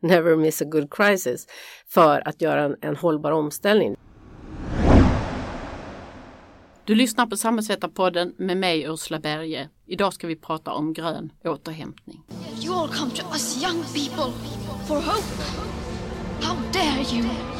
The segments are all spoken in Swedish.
never miss a good crisis, för att göra en, en hållbar omställning. Du lyssnar på Samhällsvetarpodden med mig Ursula Berge. Idag ska vi prata om grön återhämtning. You all come to us young people for hope. How dare you?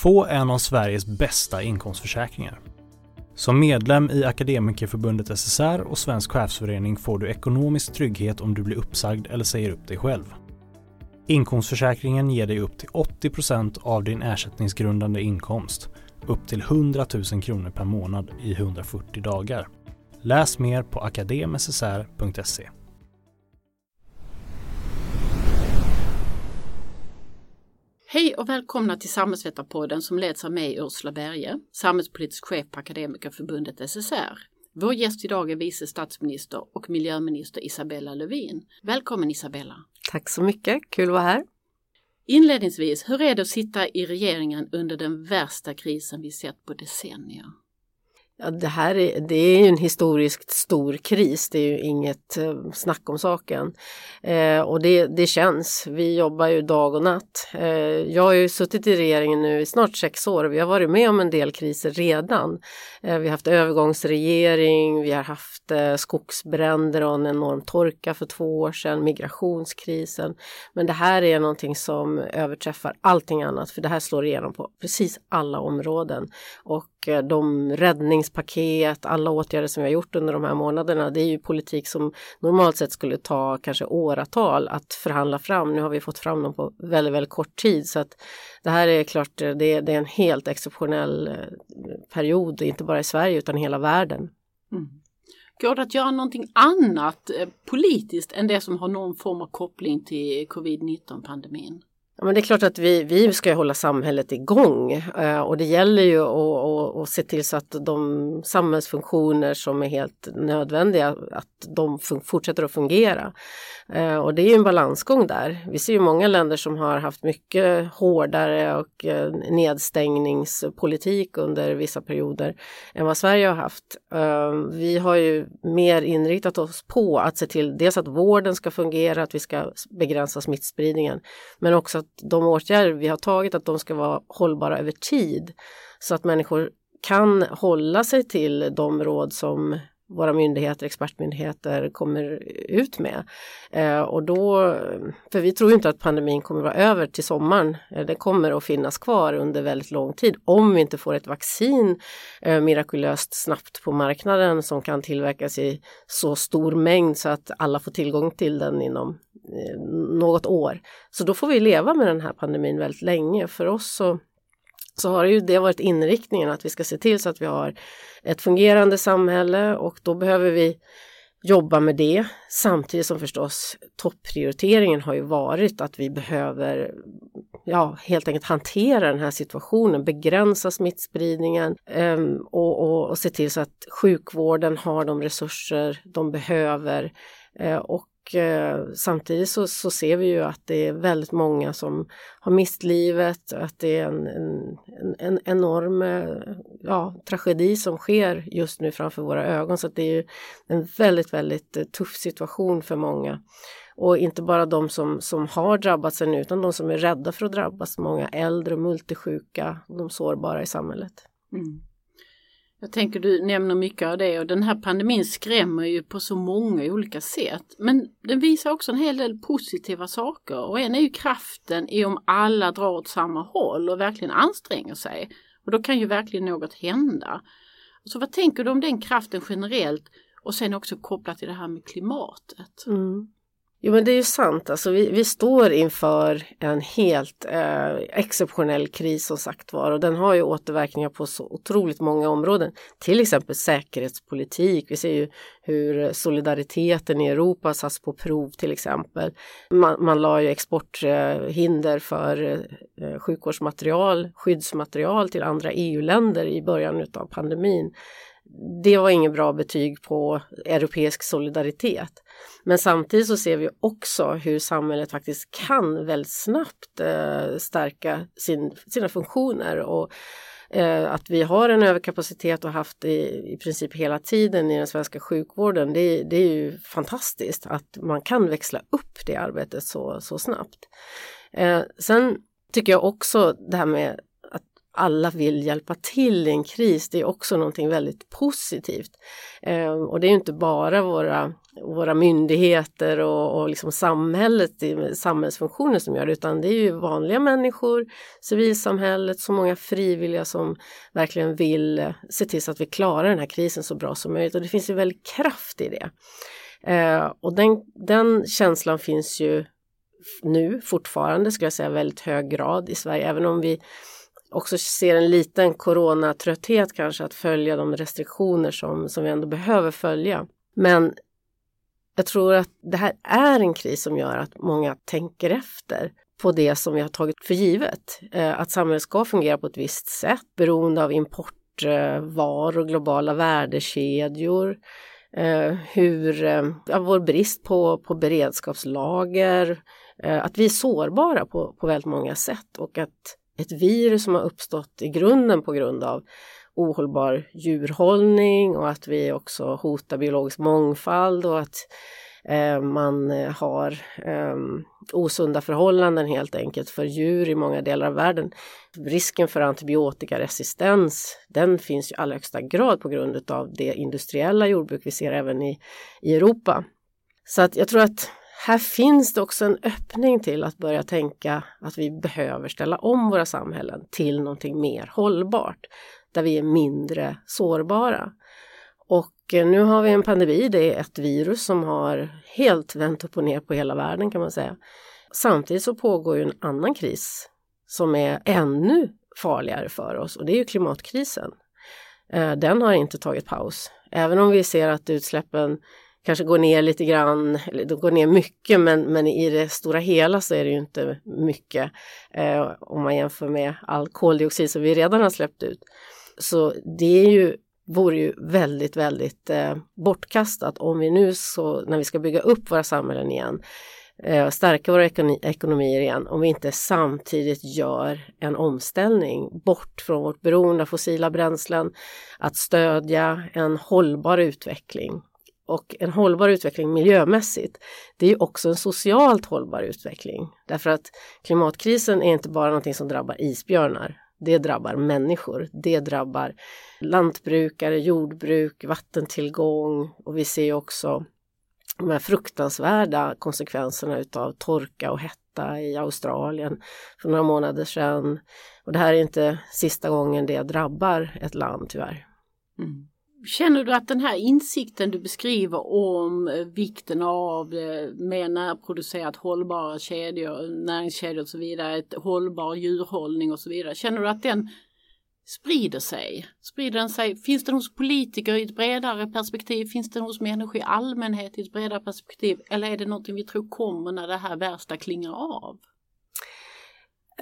Få en av Sveriges bästa inkomstförsäkringar. Som medlem i Akademikerförbundet SSR och Svensk chefsförening får du ekonomisk trygghet om du blir uppsagd eller säger upp dig själv. Inkomstförsäkringen ger dig upp till 80% av din ersättningsgrundande inkomst, upp till 100 000 kronor per månad i 140 dagar. Läs mer på akademssr.se. Hej och välkomna till Samhällsvetarpodden som leds av mig Ursula Berge, samhällspolitisk chef på Akademikerförbundet SSR. Vår gäst idag är vice statsminister och miljöminister Isabella Lövin. Välkommen Isabella! Tack så mycket, kul att vara här. Inledningsvis, hur är det att sitta i regeringen under den värsta krisen vi sett på decennier? Ja, det här är, det är ju en historiskt stor kris, det är ju inget eh, snack om saken. Eh, och det, det känns, vi jobbar ju dag och natt. Eh, jag har ju suttit i regeringen nu i snart sex år och vi har varit med om en del kriser redan. Eh, vi har haft övergångsregering, vi har haft eh, skogsbränder och en enorm torka för två år sedan, migrationskrisen. Men det här är någonting som överträffar allting annat, för det här slår igenom på precis alla områden. Och Eh, de räddningspaket, alla åtgärder som vi har gjort under de här månaderna, det är ju politik som normalt sett skulle ta kanske åratal att förhandla fram. Nu har vi fått fram dem på väldigt, väldigt kort tid så att det här är klart, eh, det är, det är en helt exceptionell eh, period, inte bara i Sverige utan i hela världen. Mm. Går det att göra någonting annat politiskt än det som har någon form av koppling till covid-19 pandemin? Ja, men det är klart att vi, vi ska hålla samhället igång eh, och det gäller ju att, att, att se till så att de samhällsfunktioner som är helt nödvändiga, att de fortsätter att fungera. Eh, och det är ju en balansgång där. Vi ser ju många länder som har haft mycket hårdare och eh, nedstängningspolitik under vissa perioder än vad Sverige har haft. Eh, vi har ju mer inriktat oss på att se till dels att vården ska fungera, att vi ska begränsa smittspridningen, men också att de åtgärder vi har tagit, att de ska vara hållbara över tid. Så att människor kan hålla sig till de råd som våra myndigheter, expertmyndigheter kommer ut med. Eh, och då, för vi tror inte att pandemin kommer vara över till sommaren. Eh, det kommer att finnas kvar under väldigt lång tid om vi inte får ett vaccin eh, mirakulöst snabbt på marknaden som kan tillverkas i så stor mängd så att alla får tillgång till den inom eh, något år. Så då får vi leva med den här pandemin väldigt länge. För oss så så har ju det varit inriktningen att vi ska se till så att vi har ett fungerande samhälle och då behöver vi jobba med det. Samtidigt som förstås topprioriteringen har ju varit att vi behöver ja, helt enkelt hantera den här situationen, begränsa smittspridningen um, och, och, och se till så att sjukvården har de resurser de behöver uh, och eh, samtidigt så, så, ser vi ju att det är väldigt många som har mist livet, att det är en, en, en enorm eh, ja, tragedi som sker just nu framför våra ögon. Så det är en väldigt, väldigt eh, tuff situation för många. Och inte bara de som, som har drabbats ännu utan de som är rädda för att drabbas, många äldre, multisjuka, de sårbara i samhället. Mm. Jag tänker du nämner mycket av det och den här pandemin skrämmer ju på så många olika sätt. Men den visar också en hel del positiva saker och en är ju kraften i om alla drar åt samma håll och verkligen anstränger sig. Och då kan ju verkligen något hända. Så vad tänker du om den kraften generellt och sen också kopplat till det här med klimatet? Mm. Jo men det är ju sant, alltså vi, vi står inför en helt eh, exceptionell kris som sagt var och den har ju återverkningar på så otroligt många områden. Till exempel säkerhetspolitik, vi ser ju hur solidariteten i Europa satts på prov till exempel. Man, man la ju exporthinder för eh, sjukvårdsmaterial, skyddsmaterial till andra EU-länder i början av pandemin det var inget bra betyg på europeisk solidaritet. Men samtidigt så ser vi också hur samhället faktiskt kan väldigt snabbt eh, stärka sin, sina funktioner och eh, att vi har en överkapacitet och haft i, i princip hela tiden i den svenska sjukvården. Det, det, är ju fantastiskt att man kan växla upp det arbetet så, så snabbt. Eh, sen tycker jag också det här med alla vill hjälpa till i en kris, det är också någonting väldigt positivt. Eh, och det är inte bara våra, våra myndigheter och, och liksom samhället, samhällsfunktioner som gör det, utan det är ju vanliga människor, civilsamhället, så många frivilliga som verkligen vill eh, se till så att vi klarar den här krisen så bra som möjligt och det finns ju väldigt kraft i det. Eh, och den, den känslan finns ju nu fortfarande, skulle jag säga, väldigt hög grad i Sverige, även om vi också ser en liten coronatrötthet kanske att följa de restriktioner som, som vi ändå behöver följa. Men jag tror att det här är en kris som gör att många tänker efter på det som vi har tagit för givet. Eh, att samhället ska fungera på ett visst sätt beroende av importvaror, eh, globala värdekedjor, eh, hur, ja, vår brist på, på beredskapslager, att vi är sårbara på, på väldigt många sätt och att ett virus som har uppstått i grunden på grund av ohållbar djurhållning och att vi också hotar biologisk mångfald och att eh, man har eh, osunda förhållanden helt enkelt för djur i många delar av världen. Risken för antibiotikaresistens den finns i allra högsta grad på grund av det industriella jordbruk vi ser även i, i Europa. Så att jag tror att här finns det också en öppning till att börja tänka att vi behöver ställa om våra samhällen till någonting mer hållbart, där vi är mindre sårbara. Och eh, nu har vi en pandemi, det är ett virus som har helt vänt upp och ner på hela världen kan man säga. Samtidigt så pågår ju en annan kris som är ännu farligare för oss och det är ju klimatkrisen. Eh, den har inte tagit paus. Även om vi ser att utsläppen kanske går ner lite grann, eller de går ner mycket men, men i det stora hela så är det ju inte mycket eh, om man jämför med all koldioxid som vi redan har släppt ut. Så det är ju, vore ju väldigt, väldigt eh, bortkastat om vi nu så, när vi ska bygga upp våra samhällen igen, eh, stärka våra ekonomier igen, om vi inte samtidigt gör en omställning bort från vårt beroende av fossila bränslen, att stödja en hållbar utveckling och en hållbar utveckling miljömässigt, det är ju också en socialt hållbar utveckling. Därför att klimatkrisen är inte bara någonting som drabbar isbjörnar. Det drabbar människor, det drabbar lantbrukare, jordbruk, vattentillgång och vi ser också de här fruktansvärda konsekvenserna utav torka och hetta i Australien för några månader sedan. Och det här är inte sista gången det drabbar ett land tyvärr. Mm. Känner du att den här insikten du beskriver om eh, vikten av eh, mer närproducerat hållbara kedjor, näringskedjor och så vidare, ett hållbar djurhållning och så vidare. Känner du att den sprider sig? Sprider den sig? Finns den hos politiker i ett bredare perspektiv? Finns den hos människor i allmänhet i ett bredare perspektiv? Eller är det någonting vi tror kommer när det här värsta klingar av?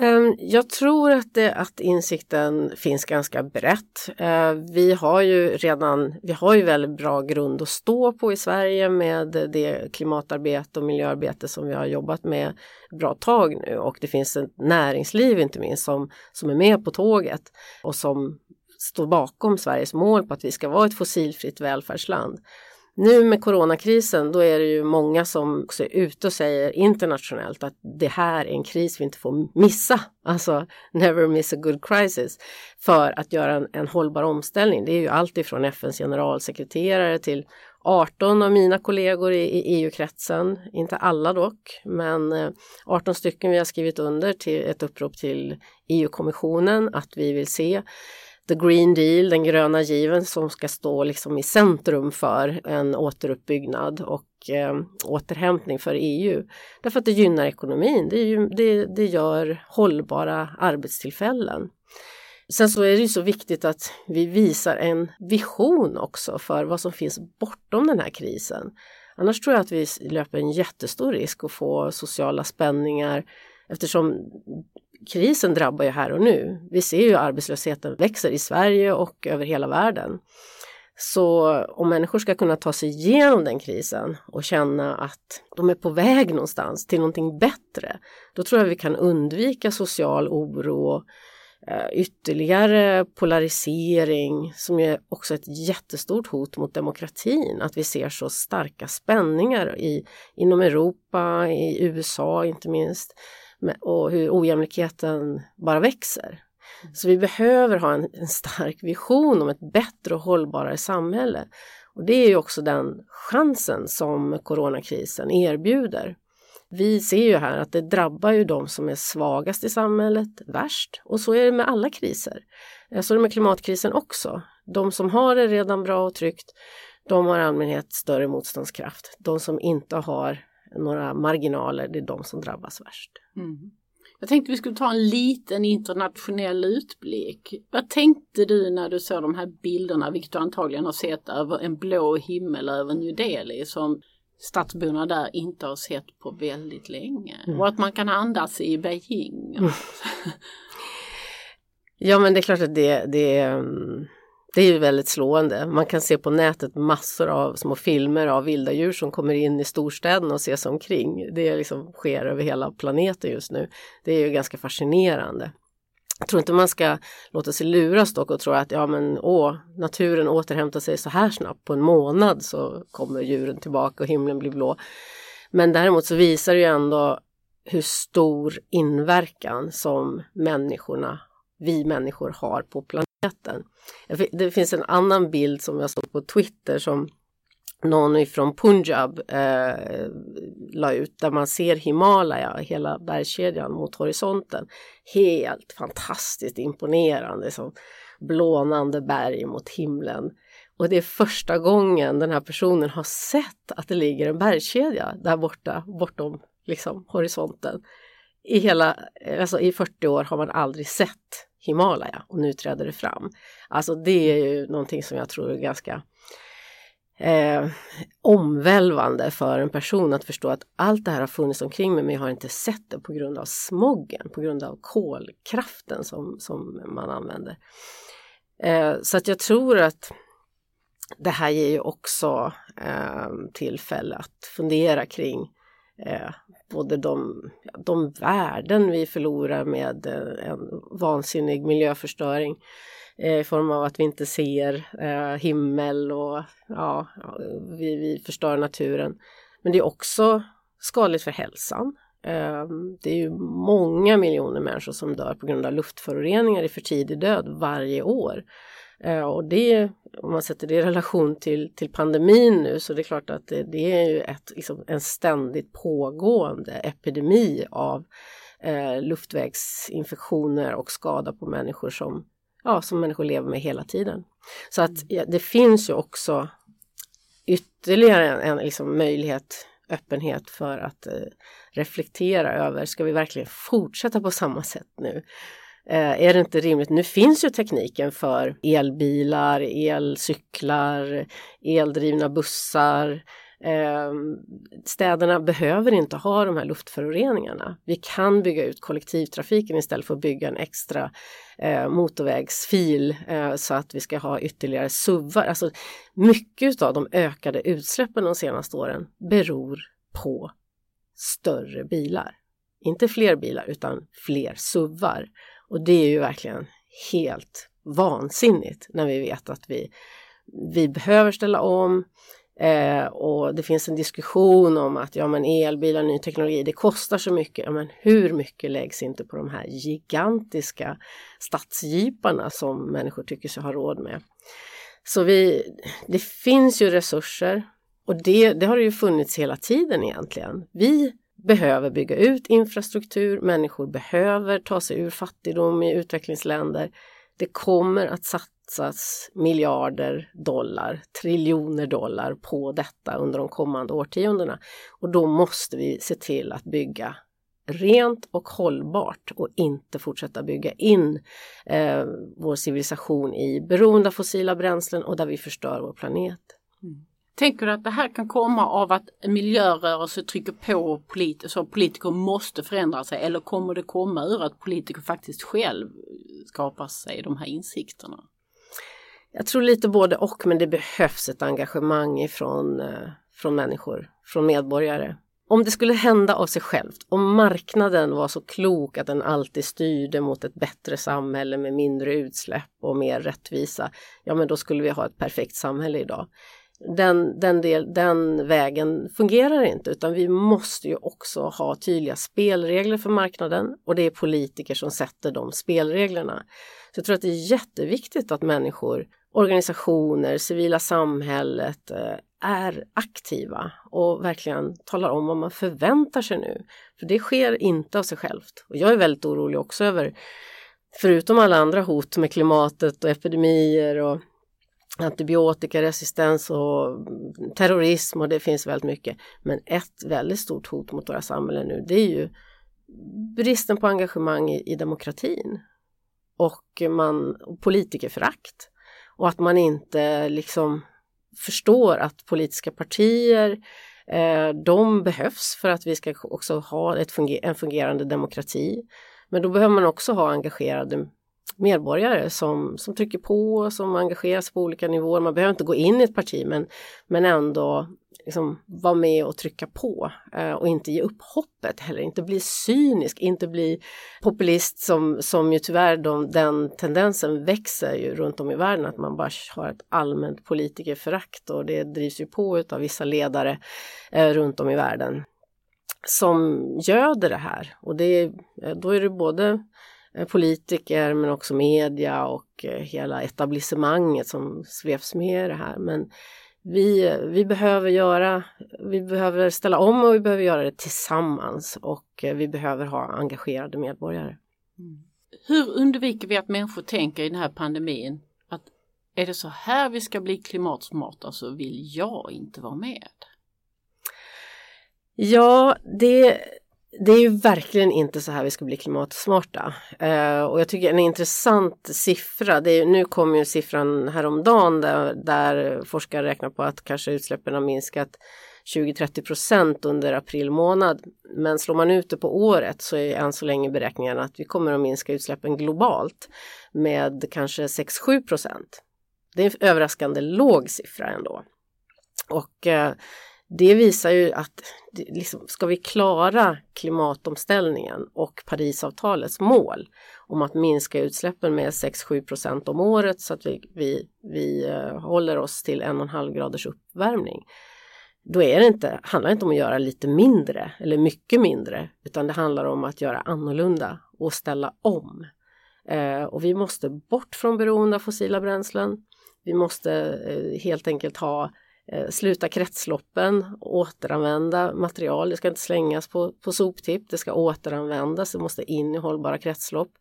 Ehm, jag tror att, det, att insikten finns ganska brett. Ehm, vi har ju redan, vi har ju väldigt bra grund att stå på i Sverige med det klimatarbete och miljöarbete som vi har jobbat med bra tag nu och det finns ett näringsliv inte minst som, som är med på tåget och som står bakom Sveriges mål på att vi ska vara ett fossilfritt välfärdsland. Nu med coronakrisen, då är det ju många som också är ute och säger internationellt att det här är en kris vi inte får missa. Alltså never miss a good crisis. För att göra en, en hållbar omställning. Det är ju allt ifrån FNs generalsekreterare till 18 av mina kollegor i, i EU-kretsen, inte alla dock, men eh, 18 stycken vi har skrivit under till ett upprop till EU-kommissionen att vi vill se the green deal, den gröna given som ska stå liksom i centrum för en återuppbyggnad och eh, återhämtning för EU. Därför att det gynnar ekonomin, det, ju, det, det gör hållbara arbetstillfällen. Sen så är det ju så viktigt att vi visar en vision också för vad som finns bortom den här krisen. Annars tror jag att vi löper en jättestor risk att få sociala spänningar eftersom krisen drabbar ju här och nu. Vi ser ju arbetslösheten växer i Sverige och över hela världen. Så om människor ska kunna ta sig igenom den krisen och känna att de är på väg någonstans till någonting bättre, då tror jag vi kan undvika social oro eh, ytterligare polarisering som är också ett jättestort hot mot demokratin. Att vi ser så starka spänningar i, inom Europa, i USA inte minst och hur ojämlikheten bara växer. Så vi behöver ha en, en stark vision om ett bättre och hållbarare samhälle. Och det är ju också den chansen som coronakrisen erbjuder. Vi ser ju här att det drabbar ju de som är svagast i samhället värst och så är det med alla kriser. Eh, så är det med klimatkrisen också. De som har det redan bra och tryggt, de har i allmänhet större motståndskraft. De som inte har några marginaler, det är de som drabbas värst. Mm. Jag tänkte vi skulle ta en liten internationell utblick. Vad tänkte du när du såg de här bilderna, vilket du antagligen har sett över en blå himmel över New Delhi som stadsborna där inte har sett på väldigt länge. Mm. Och att man kan andas i Beijing. Mm. ja men det är klart att det, det, det är ju väldigt slående. Man kan se på nätet massor av små filmer av vilda djur som kommer in i storstäderna och ses omkring. Det liksom sker över hela planeten just nu. Det är ju ganska fascinerande. Jag tror inte man ska låta sig luras dock och tro att ja men åh, naturen återhämtar sig så här snabbt på en månad så kommer djuren tillbaka och himlen blir blå. Men däremot så visar det ju ändå hur stor inverkan som människorna, vi människor har på planeten. Det finns en annan bild som jag såg på Twitter som någon ifrån Punjab eh, la ut där man ser Himalaya, hela bergskedjan mot horisonten. Helt fantastiskt imponerande, som blånande berg mot himlen. Och det är första gången den här personen har sett att det ligger en bergskedja där borta, bortom liksom, horisonten. I, hela, alltså I 40 år har man aldrig sett Himalaya och nu träder det fram. Alltså det är ju någonting som jag tror är ganska eh, omvälvande för en person att förstå att allt det här har funnits omkring mig men jag har inte sett det på grund av smoggen, på grund av kolkraften som, som man använder. Eh, så att jag tror att det här ger ju också eh, tillfälle att fundera kring eh, både de, de värden vi förlorar med eh, en vansinnig miljöförstöring eh, i form av att vi inte ser eh, himmel och ja, vi, vi förstör naturen. Men det är också skadligt för hälsan. Eh, det är ju många miljoner människor som dör på grund av luftföroreningar i för tidig död varje år. Eh, och det, om man sätter det i relation till, till pandemin nu så det är klart att det, det är ju ett, liksom en ständigt pågående epidemi av eh, luftvägsinfektioner och skada på människor som ja, som människor lever med hela tiden. Så att ja, det finns ju också ytterligare en, en liksom, möjlighet, öppenhet för att eh, reflektera över, ska vi verkligen fortsätta på samma sätt nu? Eh, är det inte rimligt? Nu finns ju tekniken för elbilar, elcyklar, eldrivna bussar, Eh, städerna behöver inte ha de här luftföroreningarna. Vi kan bygga ut kollektivtrafiken istället för att bygga en extra eh, motorvägsfil eh, så att vi ska ha ytterligare SUVar. Alltså, mycket av de ökade utsläppen de senaste åren beror på större bilar. Inte fler bilar utan fler SUVar. Och det är ju verkligen helt vansinnigt när vi vet att vi, vi behöver ställa om. Eh, och det finns en diskussion om att ja men elbilar, ny teknologi, det kostar så mycket. Ja men hur mycket läggs inte på de här gigantiska stadsjeeparna som människor tycker sig ha råd med. Så vi, det finns ju resurser och det, det har det ju funnits hela tiden egentligen. Vi behöver bygga ut infrastruktur, människor behöver ta sig ur fattigdom i utvecklingsländer. Det kommer att satsas miljarder dollar, triljoner dollar på detta under de kommande årtiondena. Och då måste vi se till att bygga rent och hållbart och inte fortsätta bygga in eh, vår civilisation i beroende av fossila bränslen och där vi förstör vår planet. Mm. Tänker du att det här kan komma av att miljörörelser trycker på politiker så politiker måste förändra sig eller kommer det komma ur att politiker faktiskt själv skapar sig de här insikterna? Jag tror lite både och men det behövs ett engagemang ifrån, eh, från människor, från medborgare. Om det skulle hända av sig självt, om marknaden var så klok att den alltid styrde mot ett bättre samhälle med mindre utsläpp och mer rättvisa, ja men då skulle vi ha ett perfekt samhälle idag den, den, del, den vägen fungerar inte utan vi måste ju också ha tydliga spelregler för marknaden och det är politiker som sätter de spelreglerna. Så jag tror att det är jätteviktigt att människor, organisationer, civila samhället eh, är aktiva och verkligen talar om vad man förväntar sig nu. För det sker inte av sig självt. Och jag är väldigt orolig också över, förutom alla andra hot med klimatet och epidemier och antibiotikaresistens och terrorism och det finns väldigt mycket. Men ett väldigt stort hot mot våra samhällen nu det är ju bristen på engagemang i, i demokratin och man, och politikerförakt och att man inte liksom förstår att politiska partier eh, de behövs för att vi ska också ha ett funger en fungerande demokrati. Men då behöver man också ha engagerade medborgare som, som trycker på, som engagerar sig på olika nivåer. Man behöver inte gå in i ett parti men, men ändå liksom vara med och trycka på eh, och inte ge upp hoppet heller, inte bli cynisk, inte bli populist som, som ju tyvärr de, den tendensen växer ju runt om i världen att man bara har ett allmänt politikerförakt och det drivs ju på av vissa ledare eh, runt om i världen som göder det här och det, eh, då är det både politiker men också media och eh, hela etablissemanget som sveps med i det här. Men vi, vi behöver göra, vi behöver ställa om och vi behöver göra det tillsammans och eh, vi behöver ha engagerade medborgare. Mm. Hur undviker vi att människor tänker i den här pandemin att är det så här vi ska bli klimatsmarta så vill jag inte vara med? Ja, det det är ju verkligen inte så här vi ska bli klimatsmarta. Eh, och jag tycker en intressant siffra, det är, nu kom ju siffran häromdagen där, där forskare räknar på att kanske utsläppen har minskat 20-30 procent under april månad. Men slår man ut det på året så är än så länge beräkningarna att vi kommer att minska utsläppen globalt med kanske 6-7 procent. Det är en överraskande låg siffra ändå. Och eh, det visar ju att liksom, ska vi klara klimatomställningen och Parisavtalets mål om att minska utsläppen med 6-7 procent om året så att vi, vi, vi eh, håller oss till en och en halv graders uppvärmning. Då är det inte, handlar det inte om att göra lite mindre eller mycket mindre utan det handlar om att göra annorlunda och ställa om. Eh, och vi måste bort från beroende av fossila bränslen. Vi måste eh, helt enkelt ha Eh, Eh, sluta kretsloppen, återanvända material. Det ska inte slängas på, på soptipp, det ska återanvändas, det måste in i hållbara kretslopp.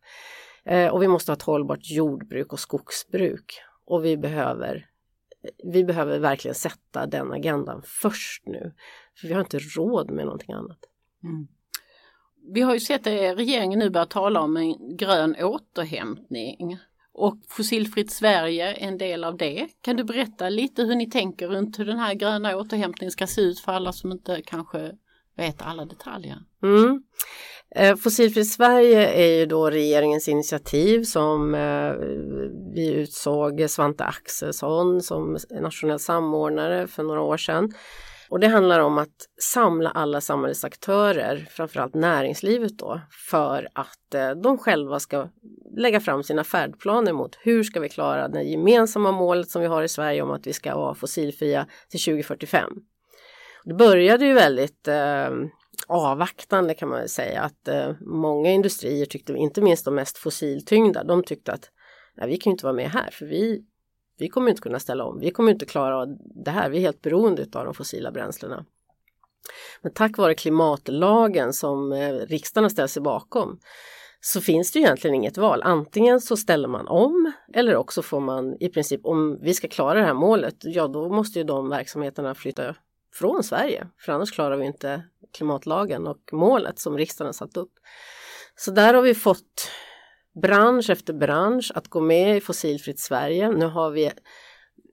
Eh, och vi måste ha ett hållbart jordbruk och skogsbruk. Och vi behöver, eh, vi behöver verkligen sätta den agendan först nu. För vi har inte råd med någonting annat. Mm. Vi har ju sett att regeringen nu börjar tala om en grön återhämtning. Och Fossilfritt Sverige är en del av det. Kan du berätta lite hur ni tänker runt hur den här gröna återhämtningen ska se ut för alla som inte kanske vet alla detaljer? Mm. Eh, fossilfritt Sverige är ju då regeringens initiativ som eh, vi utsåg Svante Axelsson som nationell samordnare för några år sedan. Och det handlar om att samla alla samhällsaktörer, framförallt näringslivet då, för att eh, de själva ska lägga fram sina färdplaner mot hur ska vi klara det gemensamma målet som vi har i Sverige om att vi ska vara fossilfria till 2045. Det började ju väldigt eh, avvaktande kan man säga att eh, många industrier tyckte, inte minst de mest fossiltyngda, de tyckte att nej, vi kan inte vara med här för vi vi kommer inte kunna ställa om. Vi kommer inte klara av det här. Vi är helt beroende av de fossila bränslena. Men tack vare klimatlagen som eh, riksdagen har ställt sig bakom så finns det ju egentligen inget val. Antingen så ställer man om eller också får man i princip, om vi ska klara det här målet, ja då måste ju de verksamheterna flytta från Sverige. För annars klarar vi inte klimatlagen och målet som riksdagen har satt upp. Så där har vi fått bransch efter bransch att gå med i Fossilfritt Sverige. Nu har vi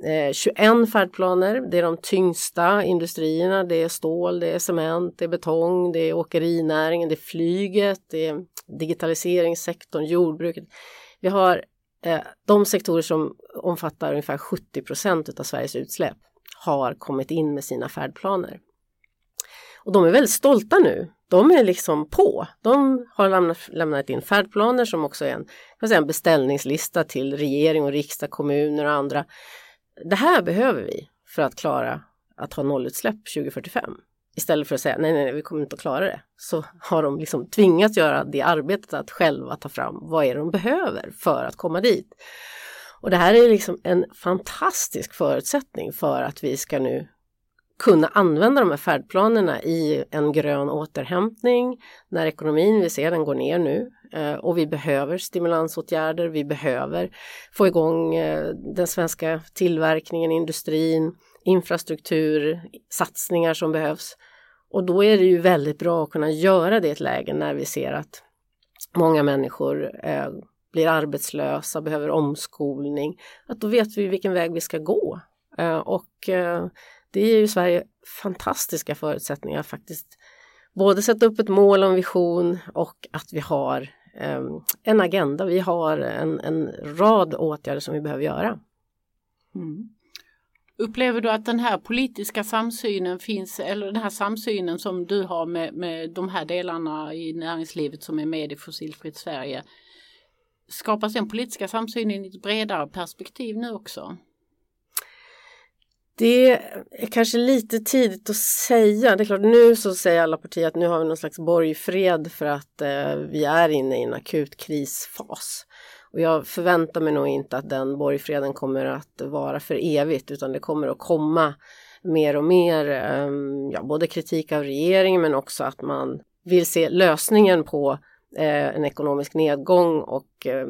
eh, 21 färdplaner. Det är de tyngsta industrierna. Det är stål, det är cement, det är betong, det är åkerinäringen, det är flyget, det är digitaliseringssektorn, jordbruket. Vi har eh, de sektorer som omfattar ungefär 70 procent av Sveriges utsläpp har kommit in med sina färdplaner. Och de är väldigt stolta nu. De är liksom på. De har lämnat, lämnat in färdplaner som också är en, säga, en beställningslista till regering och riksdag, kommuner och andra. Det här behöver vi för att klara att ha nollutsläpp 2045. Istället för att säga nej, nej, nej, vi kommer inte att klara det. Så har de liksom tvingats göra det arbetet att själva ta fram vad är det de behöver för att komma dit. Och det här är liksom en fantastisk förutsättning för att vi ska nu kunna använda de här färdplanerna i en grön återhämtning när ekonomin, vi ser den går ner nu eh, och vi behöver stimulansåtgärder, vi behöver få igång eh, den svenska tillverkningen, industrin, infrastruktur, satsningar som behövs. Och då är det ju väldigt bra att kunna göra det i ett läge när vi ser att många människor eh, blir arbetslösa, behöver omskolning, att då vet vi vilken väg vi ska gå. och det ger ju Sverige fantastiska förutsättningar faktiskt. Både sätta upp ett mål och en vision och att vi har eh, en agenda. Vi har en, en rad åtgärder som vi behöver göra. Mm. Upplever du att den här politiska samsynen finns, eller den här samsynen som du har med, med de här delarna i näringslivet som är med i Fossilfritt Sverige, skapas den politiska samsynen i ett bredare perspektiv nu också? Det är kanske lite tidigt att säga. Det är klart nu så säger alla partier att nu har vi någon slags borgfred för att eh, vi är inne i en akut krisfas. Och jag förväntar mig nog inte att den borgfreden kommer att vara för evigt utan det kommer att komma mer och mer, eh, ja, både kritik av regeringen men också att man vill se lösningen på eh, en ekonomisk nedgång och eh,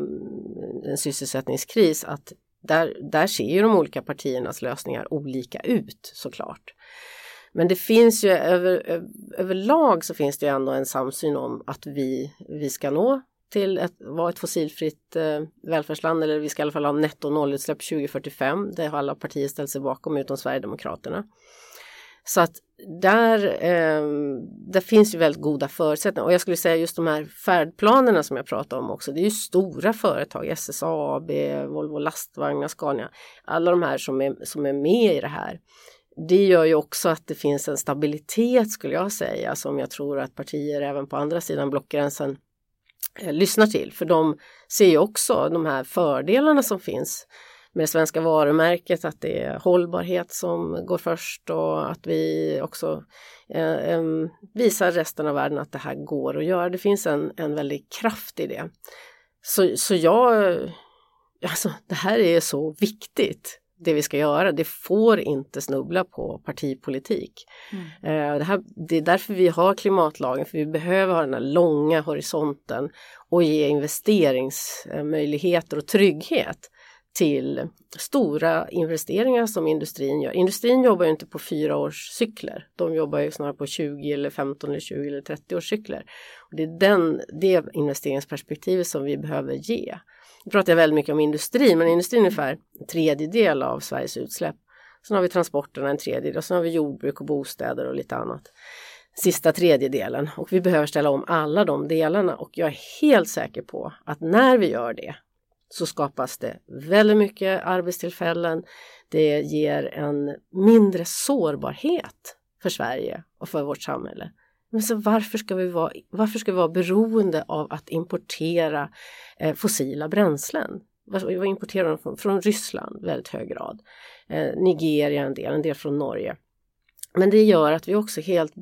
en sysselsättningskris, att där, där ser ju de olika partiernas lösningar olika ut såklart. Men det finns ju över, överlag så finns det ju ändå en samsyn om att vi, vi ska nå till att vara ett fossilfritt eh, välfärdsland eller vi ska i alla fall ha netto nollutsläpp 2045. Det har alla partier ställt sig bakom utom Sverigedemokraterna. Så att där, eh, där finns ju väldigt goda förutsättningar och jag skulle säga just de här färdplanerna som jag pratade om också. Det är ju stora företag, SSAB, Volvo lastvagnar, Scania, alla de här som är, som är med i det här. Det gör ju också att det finns en stabilitet skulle jag säga som jag tror att partier även på andra sidan blockgränsen eh, lyssnar till. För de ser ju också de här fördelarna som finns med det svenska varumärket, att det är hållbarhet som går först och att vi också eh, visar resten av världen att det här går att göra. Det finns en, en väldig kraft i det. Så, så jag, alltså det här är så viktigt det vi ska göra. Det får inte snubbla på partipolitik. Mm. Eh, det, här, det är därför vi har klimatlagen, för vi behöver ha den här långa horisonten och ge investeringsmöjligheter och trygghet till stora investeringar som industrin gör. Industrin jobbar ju inte på fyra års cykler. De jobbar ju snarare på 20 eller 15 eller 20 eller 30 års cykler. Och det är den, det investeringsperspektivet som vi behöver ge. Nu pratar jag väldigt mycket om industrin, men industrin är ungefär en tredjedel av Sveriges utsläpp. Sen har vi transporterna en tredjedel och sen har vi jordbruk och bostäder och lite annat. Sista tredjedelen och vi behöver ställa om alla de delarna och jag är helt säker på att när vi gör det så skapas det väldigt mycket arbetstillfällen. Det ger en mindre sårbarhet för Sverige och för vårt samhälle. Men så varför ska vi vara, varför ska vi vara beroende av att importera eh, fossila bränslen? Vi importerar dem från, från Ryssland i väldigt hög grad. Eh, Nigeria en del, en del från Norge. Men det gör att vi också är helt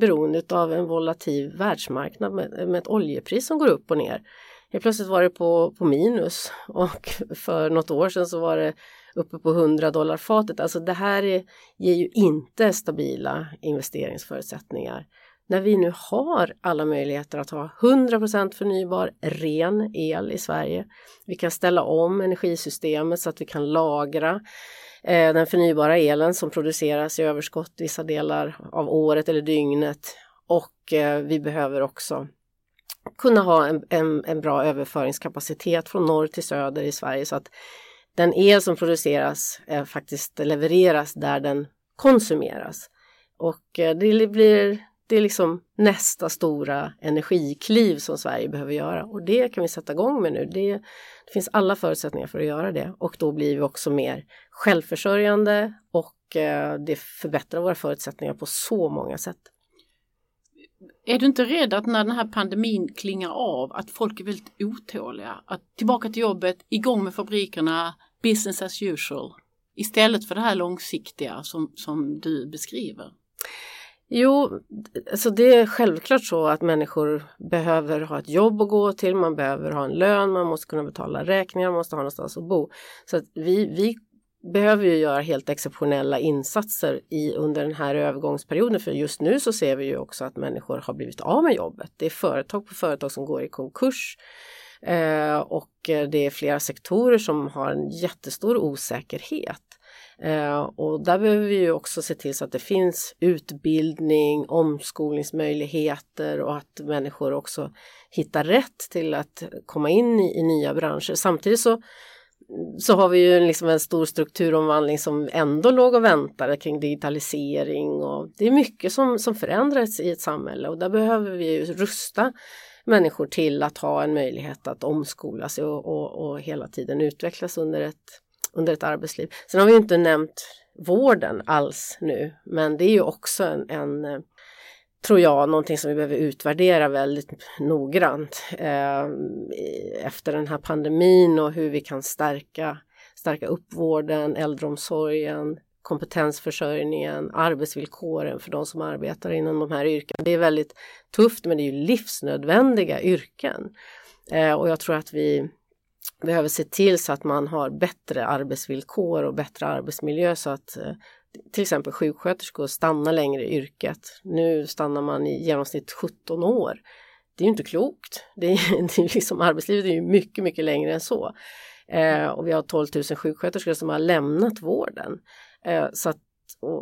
beroende av en volatil världsmarknad med, med ett oljepris som går upp och ner. Helt plötsligt var det på, på minus och för något år sedan så var det uppe på 100 dollar fatet. Alltså det här är, ger ju inte stabila investeringsförutsättningar när vi nu har alla möjligheter att ha 100% förnybar ren el i Sverige. Vi kan ställa om energisystemet så att vi kan lagra eh, den förnybara elen som produceras i överskott vissa delar av året eller dygnet. Och eh, vi behöver också kunna ha en, en, en bra överföringskapacitet från norr till söder i Sverige så att den el som produceras eh, faktiskt levereras där den konsumeras. Och eh, det blir det är liksom nästa stora energikliv som Sverige behöver göra och det kan vi sätta igång med nu. Det, det finns alla förutsättningar för att göra det och då blir vi också mer självförsörjande och eh, det förbättrar våra förutsättningar på så många sätt. Är du inte rädd att när den här pandemin klingar av att folk är väldigt otåliga? Att tillbaka till jobbet, igång med fabrikerna, business as usual. Istället för det här långsiktiga som, som du beskriver. Jo, alltså det är självklart så att människor behöver ha ett jobb att gå till, man behöver ha en lön, man måste kunna betala räkningar, man måste ha någonstans att bo. Så att vi, vi behöver ju göra helt exceptionella insatser i, under den här övergångsperioden. För just nu så ser vi ju också att människor har blivit av med jobbet. Det är företag på företag som går i konkurs. Eh, och eh, det är flera sektorer som har en jättestor osäkerhet. Eh, och där behöver vi ju också se till så att det finns utbildning, omskolningsmöjligheter och att människor också hittar rätt till att komma in i, i nya branscher. Samtidigt så så har vi ju liksom en stor strukturomvandling som ändå låg och väntade kring digitalisering och det är mycket som, som förändras i ett samhälle och där behöver vi ju rusta människor till att ha en möjlighet att omskola sig och, och, och hela tiden utvecklas under ett, under ett arbetsliv. Sen har vi inte nämnt vården alls nu, men det är ju också en, en eh, tror jag, någonting som vi behöver utvärdera väldigt noggrant eh, efter den här pandemin och hur vi kan stärka, stärka upp vården, äldreomsorgen, kompetensförsörjningen, arbetsvillkoren för de som arbetar inom de här yrkena. Det är väldigt tufft men det är ju livsnödvändiga yrken. Eh, och jag tror att vi behöver se till så att man har bättre arbetsvillkor och bättre arbetsmiljö så att eh, till exempel sjuksköterskor stannar längre i yrket. Nu stannar man i genomsnitt 17 år. Det är ju inte klokt. Det är, det är liksom, arbetslivet är ju mycket, mycket längre än så. Eh, och vi har 12 000 sjuksköterskor som har lämnat vården. Eh, så att,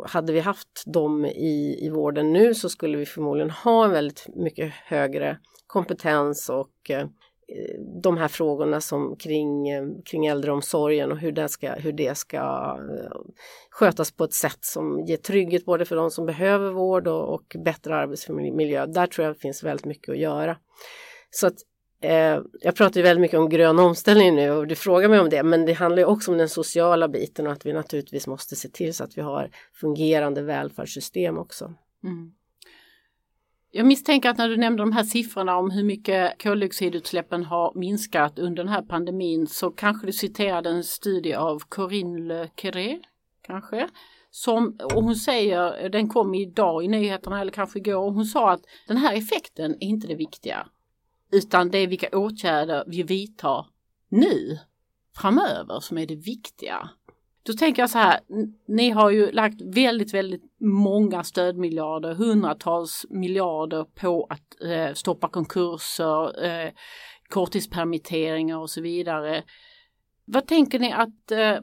hade vi haft dem i, i vården nu så skulle vi förmodligen ha en väldigt mycket högre kompetens och eh, Eh, de här frågorna som kring, eh, kring äldreomsorgen och hur det, ska, hur det ska eh, skötas på ett sätt som ger trygghet både för de som behöver vård och, och bättre arbetsmiljö. Där tror jag det finns väldigt mycket att göra. Så att eh, jag pratar ju väldigt mycket om grön omställning nu och du frågar mig om det, men det handlar ju också om den sociala biten och att vi naturligtvis måste se till så att vi har fungerande välfärdssystem också. Mm. Jag misstänker att när du nämnde de här siffrorna om hur mycket koldioxidutsläppen har minskat under den här pandemin så kanske du citerade en studie av Corinne Le Carré, kanske. Som, och hon säger, den kom idag i nyheterna eller kanske igår, och hon sa att den här effekten är inte det viktiga. Utan det är vilka åtgärder vi vidtar nu, framöver, som är det viktiga. Då tänker jag så här, ni har ju lagt väldigt, väldigt många stödmiljarder, hundratals miljarder på att eh, stoppa konkurser, eh, korttidspermitteringar och så vidare. Vad tänker ni att eh,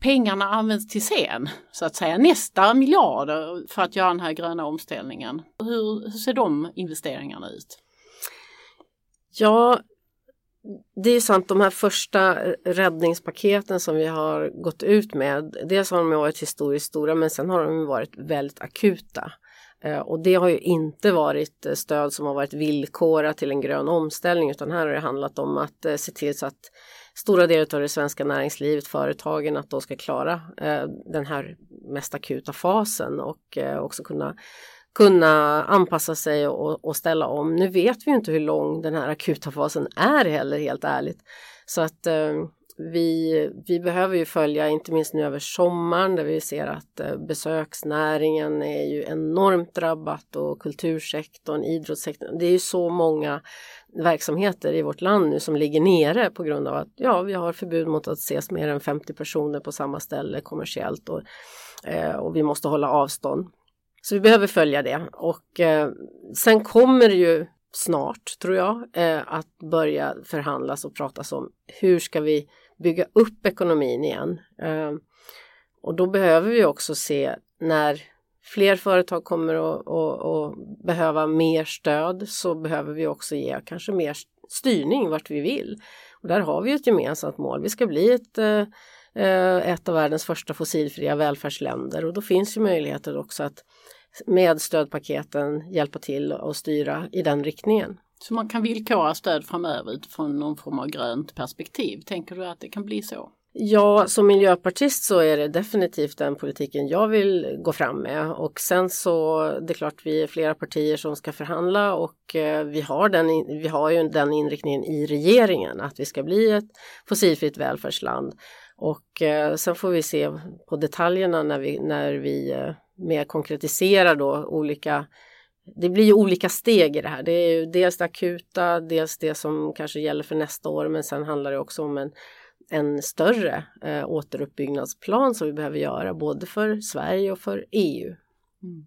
pengarna används till sen, så att säga, nästa miljarder för att göra den här gröna omställningen? Hur, hur ser de investeringarna ut? Ja, det är sant, de här första eh, räddningspaketen som vi har gått ut med, dels har de varit historiskt stora men sen har de varit väldigt akuta. Eh, och det har ju inte varit eh, stöd som har varit villkorat till en grön omställning utan här har det handlat om att se till så att stora delar av det svenska näringslivet, företagen, att de ska klara den här mest akuta fasen och också kunna kunna anpassa sig och, och, ställa om. Nu vet vi inte hur lång den här akuta fasen är heller helt ärligt. Så att eh, vi, vi behöver ju följa, inte minst nu över sommaren där vi ser att eh, besöksnäringen är ju enormt drabbat och kultursektorn, idrottssektorn. Det är ju så många verksamheter i vårt land nu som ligger nere på grund av att ja, vi har förbud mot att ses mer än 50 personer på samma ställe kommersiellt och, eh, och vi måste hålla avstånd. Så vi behöver följa det och eh, sen kommer det ju snart, tror jag, eh, att börja förhandlas och pratas om hur ska vi bygga upp ekonomin igen. Eh, och då behöver vi också se när fler företag kommer att, att, att, behöva mer stöd så behöver vi också ge kanske mer styrning vart vi vill. Och där har vi ett gemensamt mål. Vi ska bli ett, eh, ett av världens första fossilfria välfärdsländer och då finns ju möjligheter också att med stödpaketen hjälpa till och styra i den riktningen. Så man kan villkora stöd framöver utifrån någon form av grönt perspektiv. Tänker du att det kan bli så? Ja, som miljöpartist så är det definitivt den politiken jag vill gå fram med och sen så det är klart vi är flera partier som ska förhandla och eh, vi har, den, vi har ju den inriktningen i regeringen att vi ska bli ett fossilfritt välfärdsland och eh, sen får vi se på detaljerna när vi, när vi eh, mer konkretiserar då olika det blir ju olika steg i det här. Det är ju dels det akuta, dels det som kanske gäller för nästa år, men sen handlar det också om en, en större eh, återuppbyggnadsplan som vi behöver göra både för Sverige och för EU. Mm.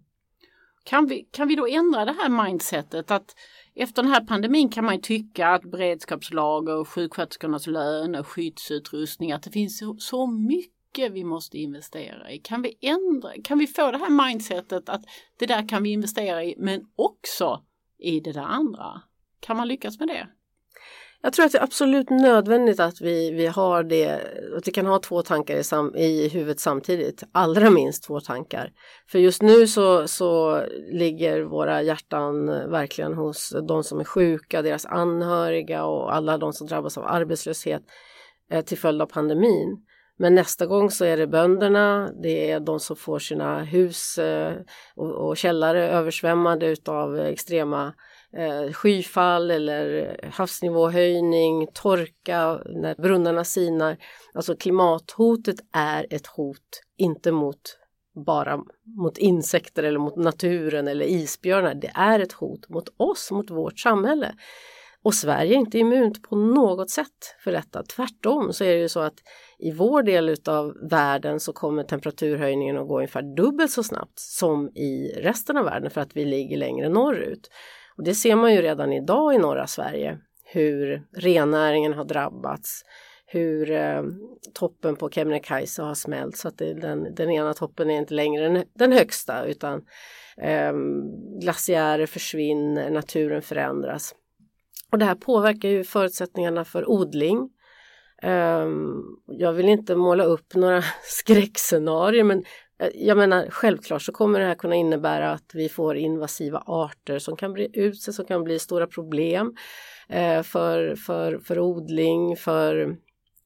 Kan, vi, kan vi då ändra det här mindsetet att efter den här pandemin kan man ju tycka att beredskapslager, sjuksköterskornas löner, skyddsutrustning, att det finns så mycket mycket vi måste investera i. Kan vi ändra, kan vi få det här mindsetet att det där kan vi investera i men också i det där andra? Kan man lyckas med det? Jag tror att det är absolut nödvändigt att vi, vi har det, att vi kan ha två tankar i, sam, i huvudet samtidigt, allra minst två tankar. För just nu så, så ligger våra hjärtan eh, verkligen hos de som är sjuka, deras anhöriga och alla de som drabbas av arbetslöshet eh, till följd av pandemin. Men nästa gång så är det bönderna, det är de som får sina hus eh, och, källare översvämmade utav extrema eh, skyfall eller havsnivåhöjning, torka, när brunnarna sinar. Alltså klimathotet är ett hot, inte mot bara mot insekter eller mot naturen eller isbjörnar. Det är ett hot mot oss, mot vårt samhälle. Och Sverige är inte immunt på något sätt för detta. Tvärtom så är det ju så att i vår del av världen så kommer temperaturhöjningen att gå ungefär dubbelt så snabbt som i resten av världen för att vi ligger längre norrut. Och det ser man ju redan idag i norra Sverige hur rennäringen har drabbats, hur eh, toppen på Kebnekaise har smält så att det, den, den ena toppen är inte längre den, den högsta utan eh, glaciärer försvinner, naturen förändras. Och det här påverkar ju förutsättningarna för odling. Ehm, jag vill inte måla upp några skräckscenarier men Eh, jag menar självklart så kommer det här kunna innebära att vi får invasiva arter som kan bli ut sig, som kan bli stora problem eh, för, för, för odling, för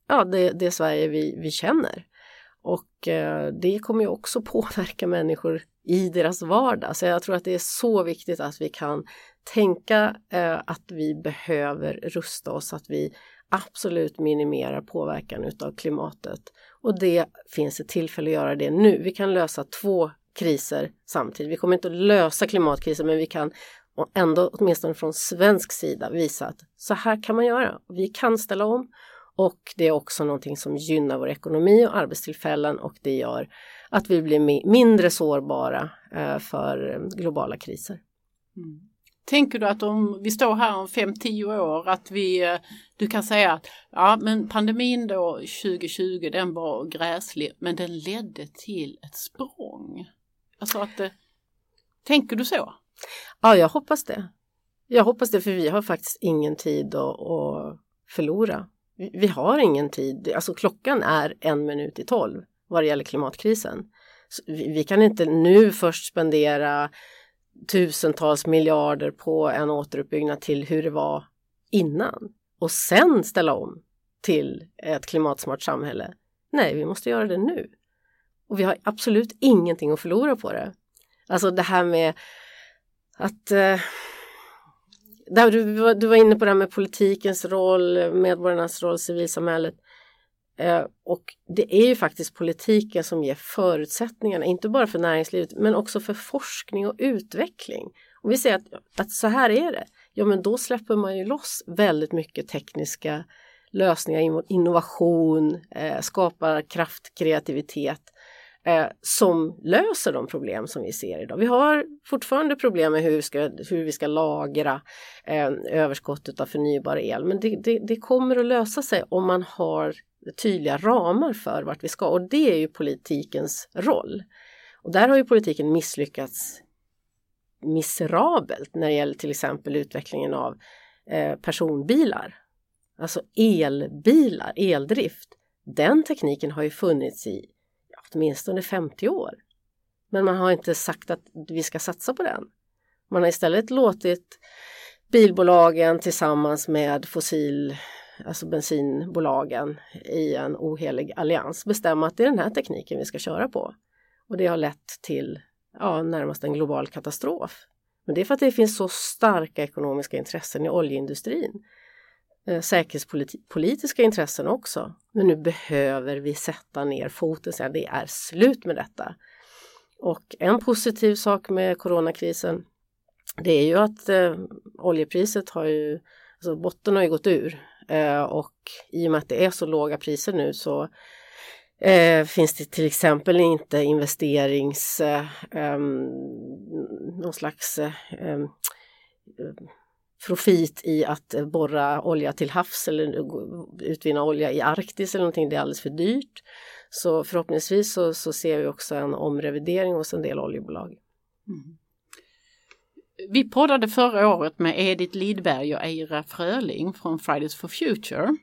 ja, det, det Sverige vi, vi känner. Och eh, det kommer ju också påverka människor i deras vardag. Så jag tror att det är så viktigt att vi kan tänka att vi behöver rusta oss, att vi absolut minimerar påverkan utav klimatet. Och det finns ett tillfälle att göra det nu. Vi kan lösa två kriser samtidigt. Vi kommer inte att lösa klimatkrisen men vi kan ändå åtminstone från svensk sida visa att så här kan man göra. Vi kan ställa om och det är också någonting som gynnar vår ekonomi och arbetstillfällen och det gör att vi blir mindre sårbara eh, för eh, globala kriser. Mm. Tänker du att om vi står här om 5-10 år att vi, eh, du kan säga att ja men pandemin då 2020 den var gräslig men den ledde till ett språng. Alltså att, eh, tänker du så? Ja, jag hoppas det. Jag hoppas det för vi har faktiskt ingen tid att, att förlora. Vi har ingen tid, alltså klockan är en minut i tolv vad det gäller klimatkrisen. vi kan inte nu först spendera tusentals miljarder på en återuppbyggnad till hur det var innan och sen ställa om till ett klimatsmart samhälle. Nej, vi måste göra det nu. Och vi har absolut ingenting att förlora på det. Alltså det här med att eh, där du, du var inne på det här med politikens roll, medborgarnas roll, civilsamhället. Eh, och det är ju faktiskt politiken som ger förutsättningarna, inte bara för näringslivet men också för forskning och utveckling. Om vi säger att, att så här är det, ja men då släpper man ju loss väldigt mycket tekniska lösningar, innovation, eh, skapar kraft, kreativitet. eh, som löser de problem som vi ser idag. Vi har fortfarande problem med hur vi ska, hur vi ska lagra eh, överskottet av förnybar el men det, det, det kommer att lösa sig om man har tydliga ramar för vart vi ska och det är ju politikens roll. Och där har ju politiken misslyckats miserabelt när det gäller till exempel utvecklingen av eh, personbilar. Alltså elbilar, eldrift. Den tekniken har ju funnits i ja, åtminstone 50 år. Men man har inte sagt att vi ska satsa på den. Man har istället låtit bilbolagen tillsammans med fossil, alltså bensinbolagen i en ohelig allians bestämma att det är den här tekniken vi ska köra på. Och det har lett till ja, närmast en global katastrof. Men det är för att det finns så starka ekonomiska intressen i oljeindustrin. Eh, säkerhetspolitiska intressen också. Men nu behöver vi sätta ner foten och säga det är slut med detta. Och en positiv sak med coronakrisen det är ju att eh, oljepriset har ju, alltså botten har ju gått ur Eh, och i och med att det är så låga priser nu så Eh, finns det till exempel inte investerings, eh, eh någon slags eh, ehm, profit i att borra olja till havs eller utvinna olja i Arktis eller någonting, det är alldeles för dyrt. Så förhoppningsvis så, så ser vi också en omrevidering hos en del oljebolag. Mm. Vi poddade förra året med Edith Lidberg och Eira Fröling från Fridays for Future.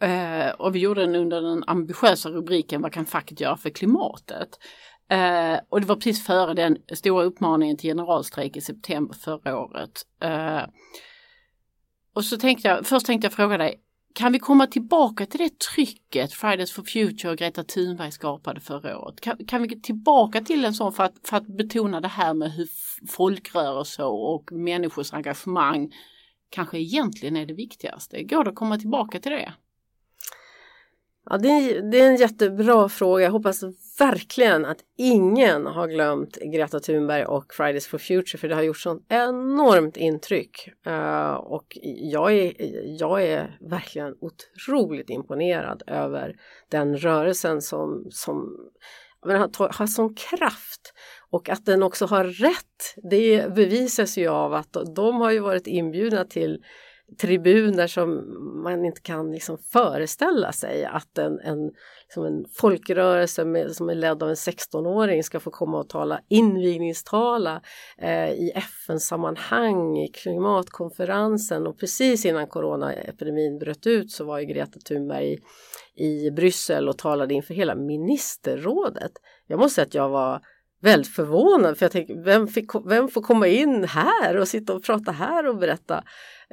Eh, och vi gjorde den under den ambitiösa rubriken Vad kan facket göra för klimatet? Eh, och det var precis före den stora uppmaningen till generalstrejk i september förra året. Eh, och så tänkte jag, först tänkte jag fråga dig, kan vi komma tillbaka till det trycket Fridays for Future och Greta Thunberg skapade förra året? Kan, kan vi tillbaka till en sån för att, för att betona det här med hur folkrörelser och människors engagemang kanske egentligen är det viktigaste? Går det att komma tillbaka till det? Ja, det, är, det är en jättebra fråga. Jag hoppas verkligen att ingen har glömt Greta Thunberg och Fridays for Future för det har gjort sånt enormt intryck. Uh, och jag är, jag är verkligen otroligt imponerad över den rörelsen som, som men, har, har sån kraft. Och att den också har rätt, det bevisas ju av att de har ju varit inbjudna till tribuner som man inte kan liksom föreställa sig att en, en, liksom en folkrörelse med, som är ledd av en 16-åring ska få komma och tala invigningstala eh, i FN-sammanhang, i klimatkonferensen och precis innan coronaepidemin bröt ut så var ju Greta Thunberg i, i Bryssel och talade inför hela ministerrådet. Jag måste säga att jag var väldigt förvånad för jag tänkte vem, fick, vem får komma in här och sitta och prata här och berätta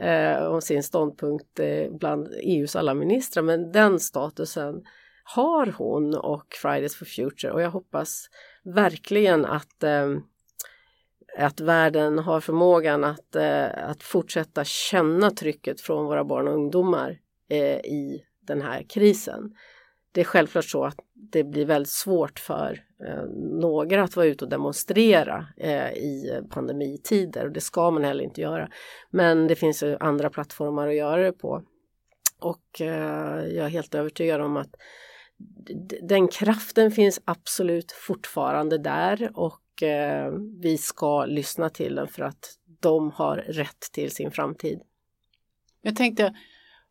eh, om sin ståndpunkt eh, bland EUs alla ministrar. Men den statusen har hon och Fridays for Future. Och jag hoppas verkligen att eh, att världen har förmågan att, eh, att fortsätta känna trycket från våra barn och ungdomar eh, i den här krisen. Det är självklart så att det blir väldigt svårt för Eh, några att vara ute och demonstrera eh, i pandemitider och det ska man heller inte göra. Men det finns ju andra plattformar att göra det på. Och eh, jag är helt övertygad om att den kraften finns absolut fortfarande där och eh, vi ska lyssna till den för att de har rätt till sin framtid. Jag tänkte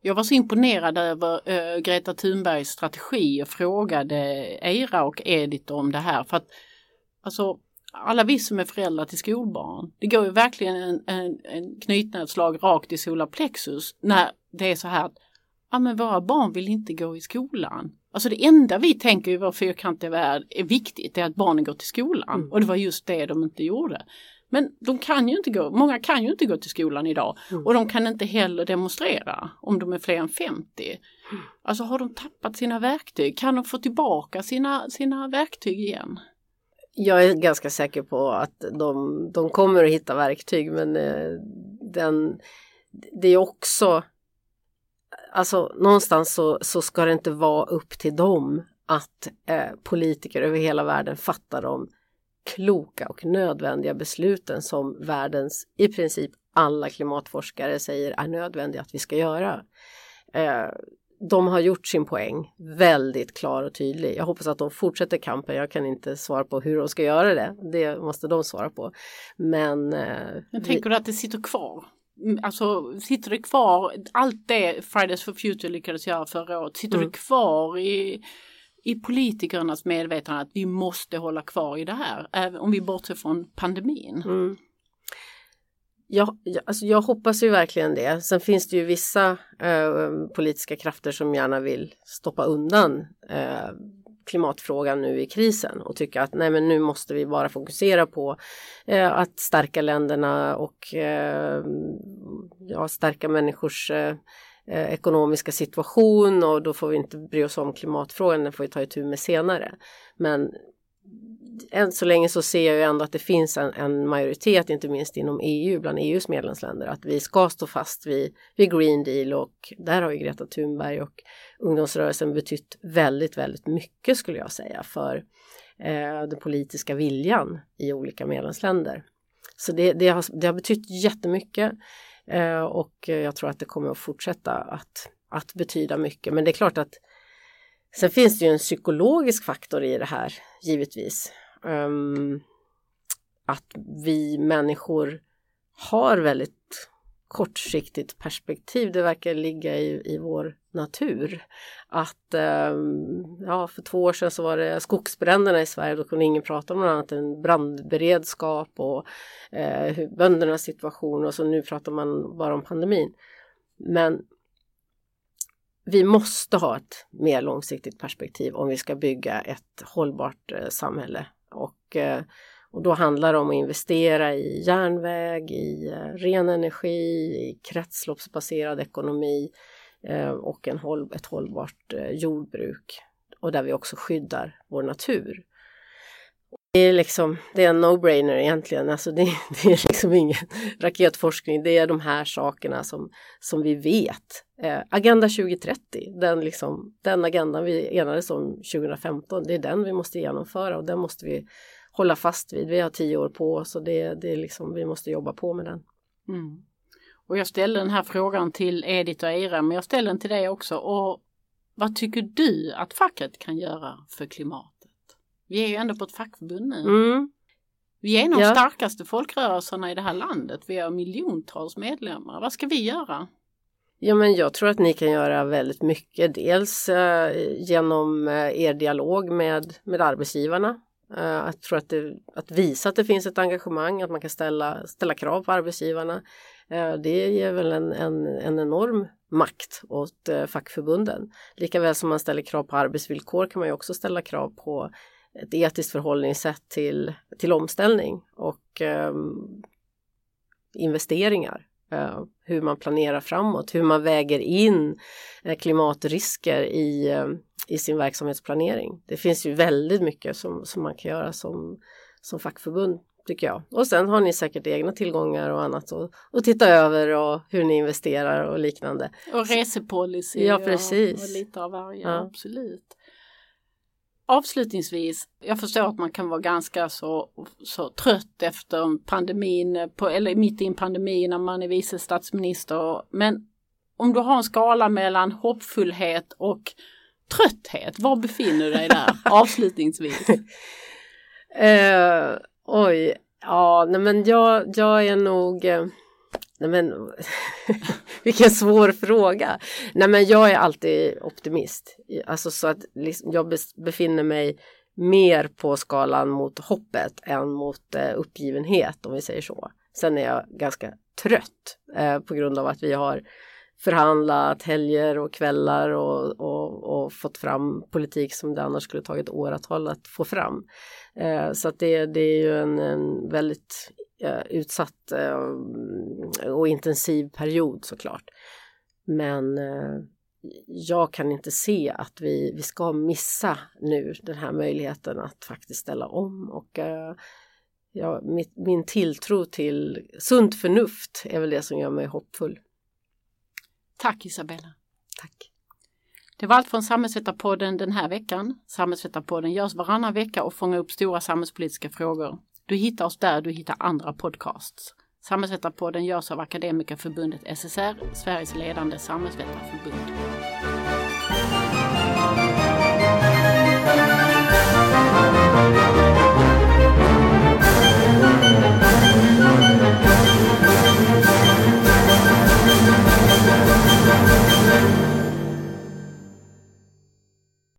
jag var så imponerad över äh, Greta Thunbergs strategi och frågade Eira och Edith om det här. För att alltså, alla vi som är föräldrar till skolbarn, det går ju verkligen en, en, en knytnävsslag rakt i solarplexus när det är så här att ja, men våra barn vill inte gå i skolan. Alltså det enda vi tänker i vår fyrkantiga värld är viktigt, är att barnen går till skolan. Mm. Och det var just det de inte gjorde. Men de kan ju inte gå, många kan ju inte gå till skolan idag mm. och de kan inte heller demonstrera om de är fler än 50. Mm. Alltså har de tappat sina verktyg? Kan de få tillbaka sina, sina verktyg igen? Jag är ganska säker på att de, de kommer att hitta verktyg men eh, den, det är också Alltså någonstans så, så ska det inte vara upp till dem att eh, politiker över hela världen fattar de kloka och nödvändiga besluten som världens i princip alla klimatforskare säger är nödvändiga att vi ska göra. Eh, de har gjort sin poäng väldigt klar och tydlig. Jag hoppas att de fortsätter kampen. Jag kan inte svara på hur de ska göra det. Det måste de svara på. Men... Eh, Men tänker du att det sitter kvar? Mm, Alltså sitter det kvar, allt det Fridays for Future lyckades göra förra året, sitter Mm. det kvar i, i politikernas medvetande att vi måste hålla kvar i det här, även om vi bortser från pandemin? Mm. Jag, jag, alltså jag hoppas ju verkligen det. Sen finns det ju vissa eh, politiska krafter som gärna vill stoppa undan eh, klimatfrågan nu i krisen och tycka att nej men nu måste vi bara fokusera på eh, att stärka länderna och eh, ja, stärka människors eh, eh, ekonomiska situation och då får vi inte bry oss om klimatfrågan, den får vi ta itu med senare. Men än så länge så ser jag ju ändå att det finns en, en majoritet, inte minst inom EU, bland EUs medlemsländer, att vi ska stå fast vid, vid Green Deal och där har ju Greta Thunberg och ungdomsrörelsen betytt väldigt, väldigt mycket skulle jag säga för eh, den politiska viljan i olika medlemsländer. Så det, det, har, det har betytt jättemycket eh, och jag tror att det kommer att fortsätta att, att betyda mycket. Men det är klart att Sen finns det ju en psykologisk faktor i det här, givetvis. Um, att vi människor har väldigt kortsiktigt perspektiv. Det verkar ligga i, i vår natur. Att eh, ja, för två år sedan så var det skogsbränderna i Sverige. Då kunde ingen prata om något annat än brandberedskap och eh, hur, böndernas situation och så nu pratar man bara om pandemin. Men vi måste ha ett mer långsiktigt perspektiv om vi ska bygga ett hållbart eh, samhälle. Och, eh, och då handlar det om att investera i järnväg, i eh, ren energi, i kretsloppsbaserad ekonomi eh, och en håll, ett hållbart eh, jordbruk. Och där vi också skyddar vår natur. Det är liksom, det är en no-brainer egentligen, alltså det, det är liksom ingen raketforskning, det är de här sakerna som, som vi vet. Eh, Agenda 2030, den, liksom, den agendan vi enades om 2015, det är den vi måste genomföra och den måste vi hålla fast vid. Vi har tio år på oss och det, det är liksom, vi måste jobba på med den. Mm. Och jag ställde den här frågan till Edith och Eira, men jag ställer den till dig också. Och vad tycker du att facket kan göra för klimatet? Vi är ju ändå på ett fackförbund nu. Mm. Vi är en av de Ja. starkaste folkrörelserna i det här landet. Vi har miljontals medlemmar. Vad ska vi göra? Ja, men jag tror att ni kan göra väldigt mycket. Dels eh, genom eh, er dialog med, med arbetsgivarna. Eh, Jag tror att, det, att visa att det finns ett engagemang, att man kan ställa, ställa krav på arbetsgivarna. Eh, det ger väl en, en, en enorm makt åt eh, fackförbunden. Likaväl som man ställer krav på arbetsvillkor kan man ju också ställa krav på ett etiskt förhållningssätt till, till omställning och eh, investeringar. Eh, hur man planerar framåt, hur man väger in eh, klimatrisker i, eh, i sin verksamhetsplanering. Det finns ju väldigt mycket som, som man kan göra som, som fackförbund tycker jag. Och sen har ni säkert egna tillgångar och annat och, och titta över och hur ni investerar och liknande. Och resepolicy Ja, och, precis. och lite av varje, Ja. absolut. Avslutningsvis, jag förstår att man kan vara ganska så, så trött efter pandemin, på, eller mitt i en pandemi när man är vice statsminister. Men om du har en skala mellan hoppfullhet och trötthet, var befinner du dig där avslutningsvis? Eh, oj, ja, nej men jag, jag är nog... Eh, nej men, vilken svår fråga. Nej men jag är alltid optimist. Alltså så att liksom, jag befinner mig mer på skalan mot hoppet än mot eh, uppgivenhet om vi säger så. Sen är jag ganska trött eh, på grund av att vi har förhandlat helger och kvällar och, och, och fått fram politik som det annars skulle tagit åratal att få fram. Eh, så att det, det är ju en, en väldigt eh, utsatt eh, och intensiv period såklart. Men eh, jag kan inte se att vi, vi ska missa nu den här möjligheten att faktiskt ställa om och eh, ja, mitt, min tilltro till sunt förnuft är väl det som gör mig hoppfull. Tack Isabella. Tack. Det var allt från Samhällsvetarpodden den här veckan. Samhällsvetarpodden görs varannan vecka och fångar upp stora samhällspolitiska frågor. Du hittar oss där du hittar andra podcasts. Samhällsvetarpodden görs av Akademikerförbundet SSR, Sveriges ledande samhällsvetarförbund.